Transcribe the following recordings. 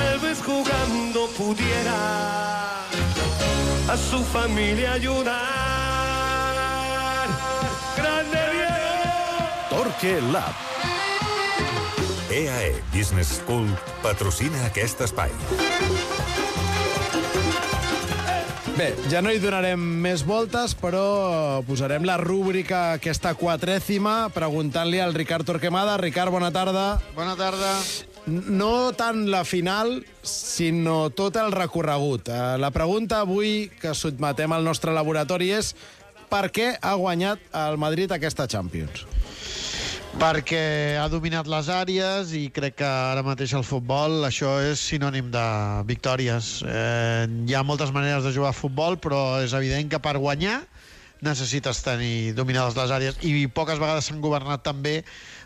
tal vez jugando pudiera a su familia ayudar. ¡Grande Diego! Torque Lab. EAE Business School patrocina aquest espai. Bé, ja no hi donarem més voltes, però posarem la rúbrica aquesta quatrècima preguntant-li al Ricard Torquemada. Ricard, bona tarda. Bona tarda. No tant la final, sinó tot el recorregut. Eh, La pregunta avui que sotmetem al nostre laboratori és per què ha guanyat el Madrid aquesta Champions? Perquè ha dominat les àrees i crec que ara mateix el futbol això és sinònim de victòries. Eh, hi ha moltes maneres de jugar a futbol, però és evident que per guanyar necessites tenir dominades les àrees i poques vegades s'han governat també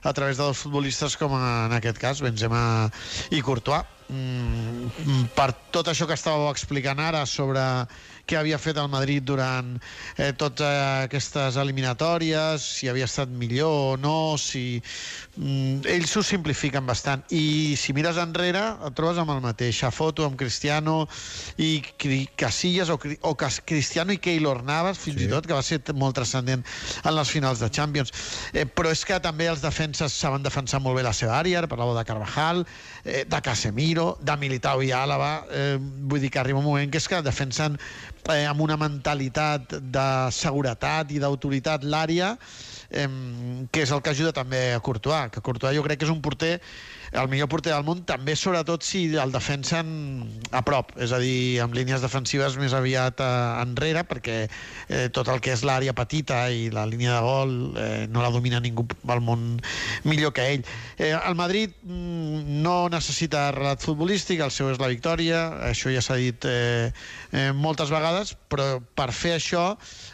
a través de dos futbolistes com en aquest cas, Benzema i Courtois. Mm, per tot això que estàveu explicant ara sobre què havia fet el Madrid durant eh, totes aquestes eliminatòries, si havia estat millor o no, si... Mm, ells s'ho simplifiquen bastant. I si mires enrere, et trobes amb el mateix. A foto amb Cristiano i Casillas o, o Cas Cristiano i Keylor Navas, fins sí. i tot, que va ser molt transcendent en les finals de Champions. Eh, però és que també els defenses saben defensar molt bé la seva àrea, parlàveu de Carvajal, eh, de Casemiro, de Militao i Àlava, eh, vull dir que arriba un moment que és que defensen eh, amb una mentalitat de seguretat i d'autoritat l'àrea que és el que ajuda també a Courtois, que Courtois jo crec que és un porter el millor porter del món, també sobretot si el defensen a prop, és a dir, amb línies defensives més aviat eh, enrere, perquè eh, tot el que és l'àrea petita i la línia de gol eh, no la domina ningú al món millor que ell. Eh, el Madrid mm, no necessita relat futbolístic, el seu és la victòria, això ja s'ha dit eh, eh, moltes vegades, però per fer això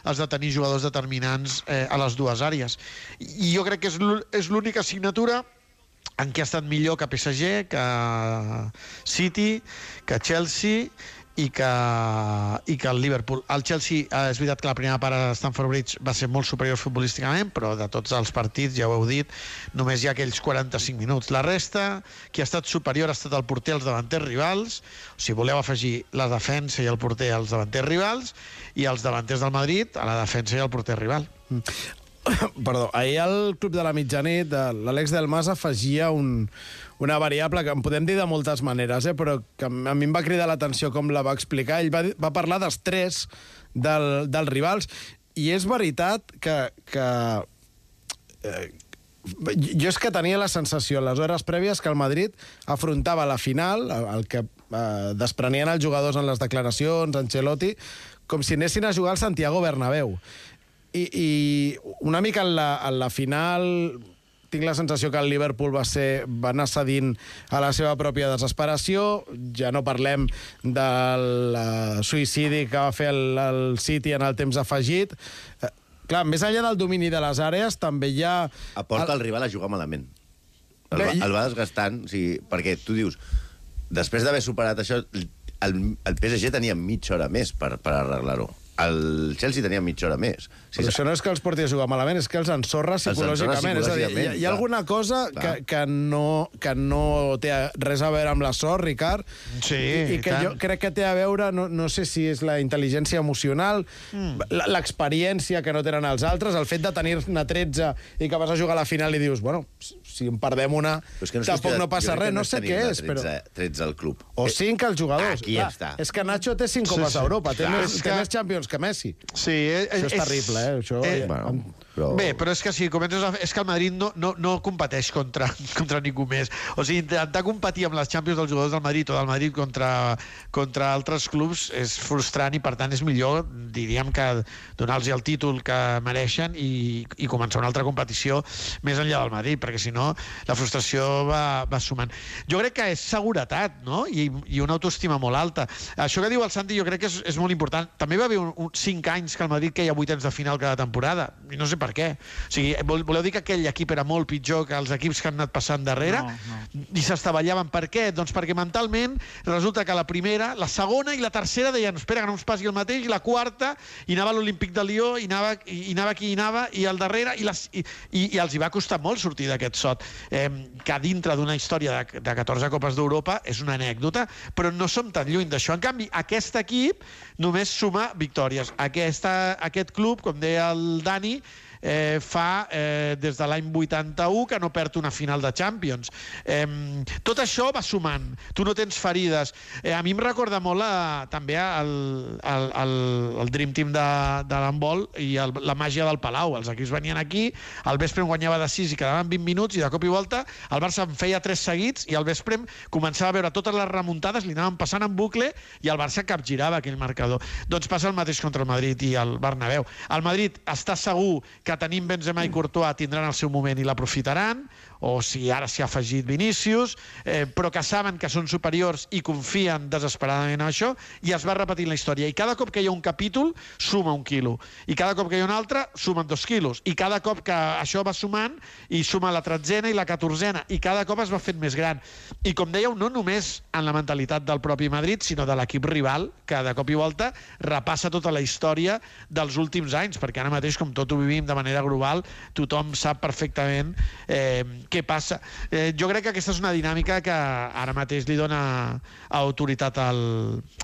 has de tenir jugadors determinants eh, a les dues àrees. I jo crec que és l'ú- és l'única assignatura en què ha estat millor que PSG, que City, que Chelsea i que, i que el Liverpool. El Chelsea, eh, és veritat que la primera part a Stamford Bridge va ser molt superior futbolísticament, però de tots els partits, ja ho heu dit, només hi ha aquells 45 minuts. La resta, qui ha estat superior ha estat el porter als davanters rivals, si voleu afegir la defensa i el porter als davanters rivals, i els davanters del Madrid a la defensa i el porter rival. Perdó, ahir al Club de la Mitjanit l'Àlex del Mas afegia un, una variable que en podem dir de moltes maneres, eh, però que a mi em va cridar l'atenció com la va explicar. Ell va, va parlar d'estrès del, dels rivals i és veritat que, que eh, jo és que tenia la sensació en les hores prèvies que el Madrid afrontava la final, el que eh, desprenien els jugadors en les declaracions, Ancelotti, com si anessin a jugar al Santiago Bernabéu. I, i una mica en la, en la final tinc la sensació que el Liverpool va, ser, va anar cedint a la seva pròpia desesperació. Ja no parlem del uh, suïcidi que va fer el, el City en el temps afegit. Uh, clar, més enllà del domini de les àrees, també hi ha... Aporta el rival a jugar malament. El, Bé, el va desgastant, o sigui, perquè tu dius, després d'haver superat això, el, el PSG tenia mitja hora més per, per arreglar-ho. El Chelsea tenia mitja hora més. O Però això no és que els porti a jugar malament, és que els ensorra ensorra psicològicament. És a dir, hi, ha- hi ha alguna cosa que, clar. que, no, que no té res a veure amb la sort, Ricard, Sí, i, i que tant. jo crec que té a veure, no, no sé si és la intel·ligència emocional, Mm. l'experiència que no tenen els altres, el fet de tenir-ne 13 i que vas a jugar a la final i dius, bueno, si en perdem una, Però és que no tampoc no passa res, que no sé què és, però... 13, 13 al club. O Eh, 5 els jugadors. Aquí ja està. És que Nacho té 5 Sí, copes sí. d'Europa, té, Clar, més, és té que- més Champions que Messi. Sí, eh, Això és terrible, eh? Això, eh, Bueno, però... Bé, però és que si comences a... És que el Madrid no, no, no competeix contra, contra ningú més. O sigui, intentar competir amb les Champions dels jugadors del Madrid o del Madrid contra, contra altres clubs és frustrant i, per tant, és millor, diríem, que donar-los el títol que mereixen i, i començar una altra competició més enllà del Madrid, perquè si no la frustració va, va sumant. Jo crec que és seguretat, no? I, i una autoestima molt alta. Això que diu el Santi jo crec que és, és molt important. També va haver un, un, cinc anys que el Madrid queia vuitens de final cada temporada. I no sé per què. O sigui, vol- voleu dir que aquell equip era molt pitjor que els equips que han anat passant darrere? No, no. I s'estavellaven. Per què? Doncs perquè mentalment resulta que la primera, la segona i la tercera deien espera que no ens passi el mateix, i la quarta, i anava a l'Olímpic de Lió, i anava, i, i anava qui hi anava, i al darrere, i, les, i, i, i els hi va costar molt sortir d'aquest sot. Eh, que dintre d'una història de, de 14 Copes d'Europa és una anècdota, però no som tan lluny d'això. En canvi, aquest equip només suma victòries. Aquesta, aquest club, com deia el Dani, eh, fa eh, des de l'any 81 que no perd una final de Champions. Eh, tot això va sumant. Tu no tens ferides. Eh, a mi em recorda molt a, també el, el, el, el Dream Team de, de l'handbol i el, la màgia del Palau. Els equips venien aquí, al vespre en guanyava de 6 i quedaven 20 minuts i de cop i volta el Barça en feia 3 seguits i al vespre començava a veure totes les remuntades, li anaven passant en bucle i el Barça capgirava aquell marcador. Doncs passa el mateix contra el Madrid i el Bernabéu. El Madrid està segur que tenim Benzema i Courtois tindran el seu moment i l'aprofitaran, o si ara s'hi ha afegit Vinícius, eh, però que saben que són superiors i confien desesperadament en això, i es va repetint la història. I cada cop que hi ha un capítol, suma un quilo. I cada cop que hi ha un altre, sumen dos quilos. I cada cop que això va sumant, i suma la tretzena i la catorzena. I cada cop es va fent més gran. I com dèieu, no només en la mentalitat del propi Madrid, sinó de l'equip rival, que de cop i volta repassa tota la història dels últims anys, perquè ara mateix, com tot ho vivim de manera global, tothom sap perfectament eh, què passa. Eh, jo crec que aquesta és una dinàmica que ara mateix li dona autoritat al,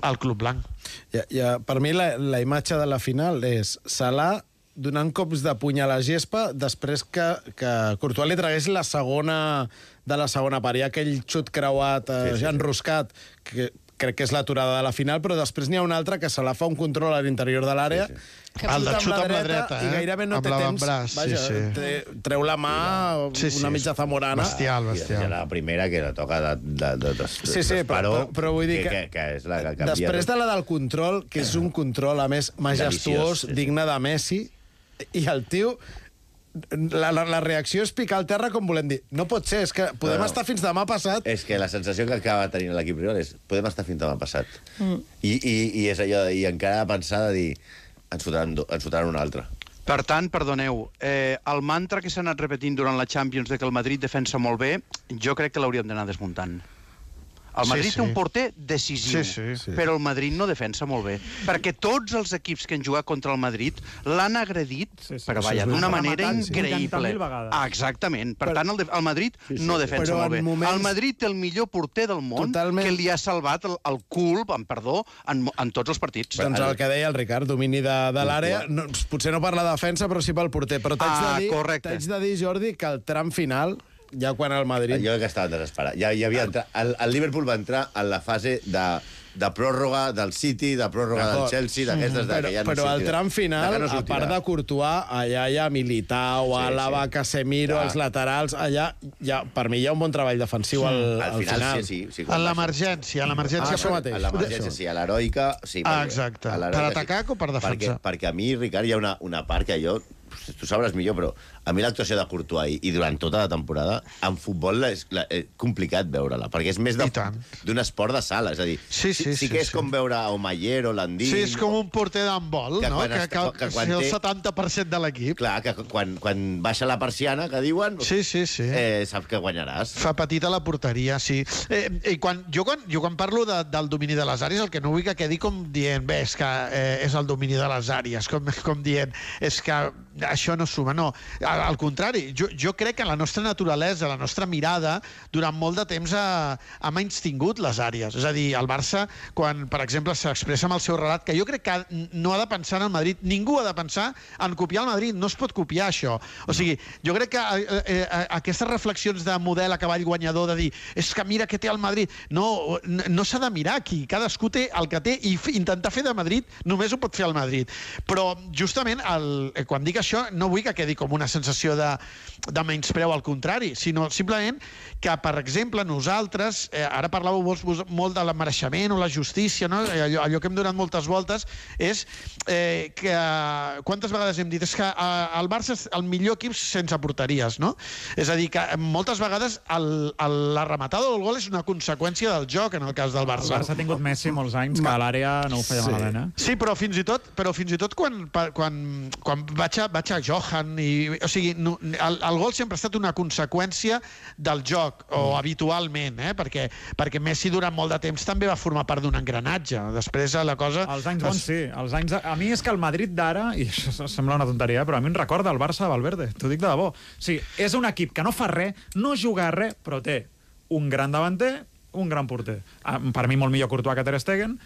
al Club Blanc. Ja, ja, per mi la, la imatge de la final és Salah donant cops de puny a la gespa després que, que Courtois li tragués la segona de la segona part. Hi ha aquell xut creuat, eh, sí, sí, ja enroscat, que crec que és l'aturada de la final, però després n'hi ha una altra que se la fa un control a l'interior de l'àrea, Sí, sí. El de xut amb la dreta, i eh? gairebé no Amb té temps. sí, Vaja, sí. Tre, treu la mà, Sí, sí, una mitja zamorana. Bestial, I bestial. la primera que la toca de, de, de, de, Sí, sí, però, però, però vull dir que, que, que, que és la que canvia després de la del control, que és un control, a més, majestuós, sí, sí. digne de Messi, i el tio... La, la, la reacció és picar al terra, com volem dir. No pot ser, és que podem No, no. estar fins demà passat... És que la sensació que acaba tenint l'equip rival és podem estar fins demà passat. Mm. I, i, I és allò, de- i encara pensar de dir ens fotran, ens fotran un altre. Per tant, perdoneu, eh, el mantra que s'ha anat repetint durant la Champions de que el Madrid defensa molt bé, jo crec que l'hauríem d'anar desmuntant. El Sí, Madrid sí. té un porter decisiu, Sí, sí, sí. però el Madrid no defensa molt bé. Perquè tots els equips que han jugat contra el Madrid l'han agredit, Sí, sí. però vaja, és d'una manera Rematant, sí. increïble. 80.000 vegades. Ah, exactament. Per Però- tant, el, de, el Madrid no defensa Però molt bé. moments- El Madrid té el millor porter del món Totalment. que li ha salvat el, el cul, amb perdó, en, en tots els partits. Doncs el que deia el Ricard, domini de, de l'àrea, no, potser no per la defensa, però sí pel porter. Però t'haig Ah, de, dir, de dir, Jordi, que el tram final, ja quan el Madrid... Jo crec que estaven desesperats. Ja, ja havia entrat, el, el Liverpool va entrar en la fase de, de pròrroga del City, de pròrroga del. Chelsea, d'aquestes de Però, que ja no però al sortirà. tram final, no a part de Courtois, allà hi ha Militao, Sí, Alaba, sí. Casemiro, Clar. els laterals, allà, ja, per mi hi ha un bon treball defensiu al, Al final, sí, sí. sí quan En l'emergència, en Ah, l'emergència... això mateix. A l'emergència, sí, a l'heroica... Sí, Ah, exacte. a Per atacar o per defensar? Perquè, perquè a mi, Ricard, hi ha una, una part que jo... Tu sabràs millor, però a mi l'actuació de Courtois i, i durant tota la temporada, en futbol és la, és complicat veure-la, perquè és més d'un esport de sala. És a dir, Sí, sí, sí, sí, que és sí. com veure a Omayer o Landín... Sí, és com un porter d'handbol, no? quan Que, que, que quan ser el té- 70% de l'equip. Clar, que quan, quan baixa la persiana, que diuen... Sí, sí, sí. Eh, saps que guanyaràs. Fa petita la porteria, sí. Eh, i quan, jo, quan, jo quan parlo de, del domini de les àrees, el que no vull que quedi com dient, bé, és que eh, és el domini de les àrees, com, com dient, és que això no suma, no. Al contrari, jo, jo crec que la nostra naturalesa, la nostra mirada, durant molt de temps ha, ha menys tingut les àrees. És a dir, el Barça, quan, per exemple, s'expressa amb el seu relat, que jo crec que no ha de pensar en el Madrid, ningú ha de pensar en copiar el Madrid, no es pot copiar això. O sigui, jo crec que eh, eh, aquestes reflexions de model a cavall guanyador, de dir, és que mira què té el Madrid, no, no, s'ha de mirar aquí, cadascú té el que té i intentar fer de Madrid només ho pot fer el Madrid. Però justament el, eh, quan dic això no vull que quedi com una sensació sensació de, de menyspreu al contrari, sinó simplement que, per exemple, nosaltres, eh, ara parlàveu vos, vos, molt de l'emmereixement o la justícia, no? Eh, allò, allò que hem donat moltes voltes, és eh, que quantes vegades hem dit és que eh, el Barça és el millor equip sense porteries, no? És a dir, que moltes vegades el, el, la rematada del gol és una conseqüència del joc, en el cas del El Barça. Barça ha tingut Messi molts anys que a l'àrea no ho feia Sí. malament, eh? Sí, però fins i tot, però fins i tot quan, quan, quan vaig, a, vaig a Johan, i, o sigui, no, el, el gol sempre ha estat una conseqüència del joc, o habitualment, eh? perquè, perquè Messi durant molt de temps també va formar part d'un engranatge. Després eh, la cosa... Els anys bons, sí. Els anys... A mi és que el Madrid d'ara, i això sembla una tonteria, però a mi em recorda el Barça de Valverde, t'ho dic de debò. Sigui, és un equip que no fa res, no juga a res, però té un gran davanter, un gran porter. Ah, Per mi molt millor Courtois que Ter Stegen,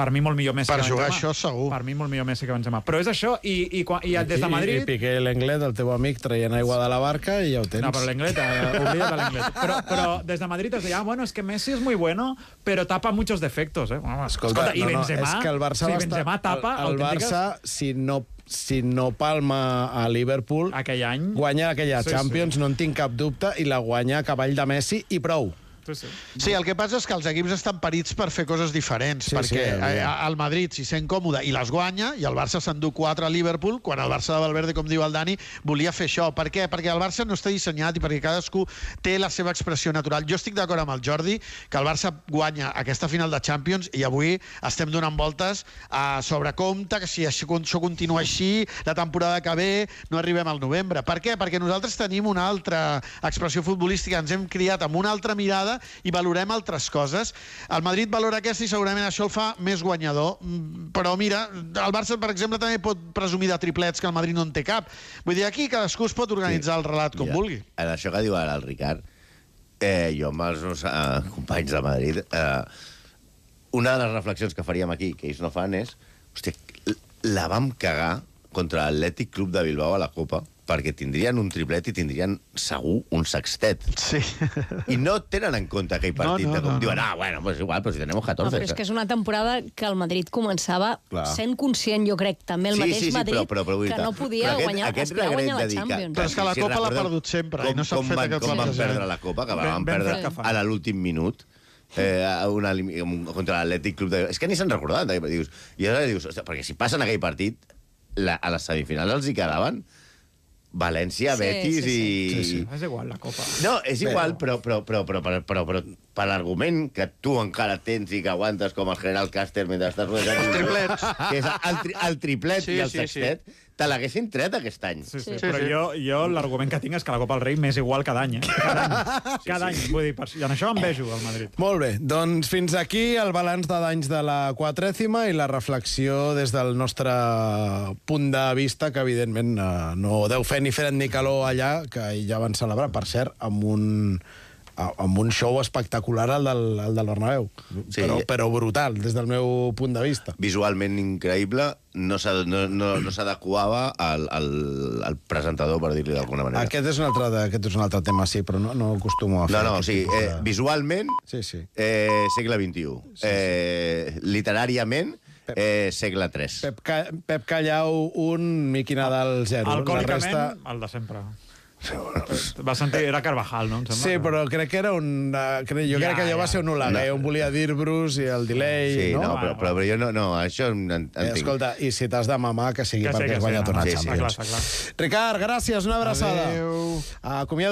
per mi molt millor Messi Per que jugar Benzema. això, segur. Per mi molt millor Messi que Benzema. Però és això, i, i, quan- i, des de I, Madrid... Piqué l'Englet, el teu amic, traient aigua de la barca i ja ho tens. No, però l'Englet, eh, oblida't de l'Englet. Però, però des de Madrid es deia, ah, bueno, es que Messi es muy bueno, pero tapa muchos defectos, eh? Bueno, Escolta, i no, no, Benzema, és que el Barça si estar- Benzema tapa, el, el Barça, si no, si no palma a Liverpool, Aquell any... guanya aquella Sí, Champions, sí. no en tinc cap dubte, i la guanya a cavall de Messi i prou. Sí, sí. Sí, el que passa és que els equips estan parits per fer coses diferents, Sí, perquè sí, el Madrid s'hi sent còmode i les guanya, i el Barça s'endú 4 a Liverpool, quan el Barça de Valverde, com diu el Dani, volia fer això. Per què? Perquè el Barça no està dissenyat i perquè cadascú té la seva expressió natural. Jo estic d'acord amb el Jordi que el Barça guanya aquesta final de Champions i avui estem donant voltes a sobre compte que si això, això continua així, la temporada que ve no arribem al novembre. Per què? Perquè nosaltres tenim una altra expressió futbolística, ens hem criat amb una altra mirada i valorem altres coses. El Madrid valora aquesta i segurament això el fa més guanyador. Mm, Però mira, el Barça, per exemple, també pot presumir de triplets que el Madrid no en té cap. Vull dir, aquí cadascú es pot organitzar el relat com Mira, vulgui. En això que diu ara el Ricard, eh, jo amb els meus eh, companys de Madrid, eh, una de les reflexions que faríem aquí, que ells no fan, és... Hòstia, la vam cagar contra l'Atlètic Club de Bilbao a la Copa perquè tindrien un triplet i tindrien segur un sextet. Sí. I no tenen en compte aquell partit. No, no, de com no, diuen, no. ah, bueno, pues igual, però si tenem 14. No, però és que és una temporada que el Madrid començava Clar. sent conscient, jo crec, també el Sí, mateix sí, sí, Madrid, però- però- però que no podia però aquest- guanyar, aquest aspirar a guanyar la Champions. Però és que la Copa l'ha perdut sempre i no s'ha com fet van, com van plantejament. perdre la Copa, que Ben- van perdre a l'últim minut eh, una, contra l'Atlètic Club de... És que ni se'n recordaven. eh, Dius, I ara dius, perquè si passen aquell partit, la, a les semifinals els hi quedaven València, Sí, Betis sí, sí. i... Sí, sí. És igual, la Copa. No, és igual, però, però, però, però, però, però, però per l'argument que tu encara tens i que aguantes com el general Caster mentre estàs. Els triplets. Que és el, tri, el triplet Sí, i el sí, sí. Te l'haguessin tret aquest any. Sí, sí, Sí. però Sí, sí. jo, jo l'argument que tinc és que la Copa del Rei m'és igual cada any, eh? Cada any. Cada any. Vull dir, per, i en això em vejo, el Madrid. Molt bé, doncs fins aquí el balanç de danys de la quatrècima i la reflexió des del nostre punt de vista, que evidentment eh, no deu fer ni fred ni calor allà, que ja van celebrar, per cert, amb un amb un show espectacular el del, el del Bernabéu, Sí. però, però brutal, des del meu punt de vista. Visualment increïble, no s'ha- no, no, no s'adequava al, al, al presentador, per dir-li d'alguna manera. Aquest és, un altre, aquest és un altre tema, sí, però no, no acostumo a fer No, no, o aquest sigui, tipus eh, visualment, Sí, sí. eh, segle XXI. Eh, literàriament, eh, segle III. Pep, Ca Pep Callau, un, Miqui Nadal, zero. Alcohòlicament, La resta... el de sempre. Va sentir, era Carvajal, no? Em sembla. Sí, però crec que era un... Uh, crec, jo Ja, crec que allò ja. va ser un Oleguer, No. on volia dir Bruce i el delay, Sí, no, no? però, però, però jo no, no això en, en Eh, tinc. escolta, i si t'has de mamar, que sigui Que sí, perquè que has sí, guanyat una sí, sí. Champions. Clar, està clar. Ricard, gràcies, una abraçada. Adéu. Acomiada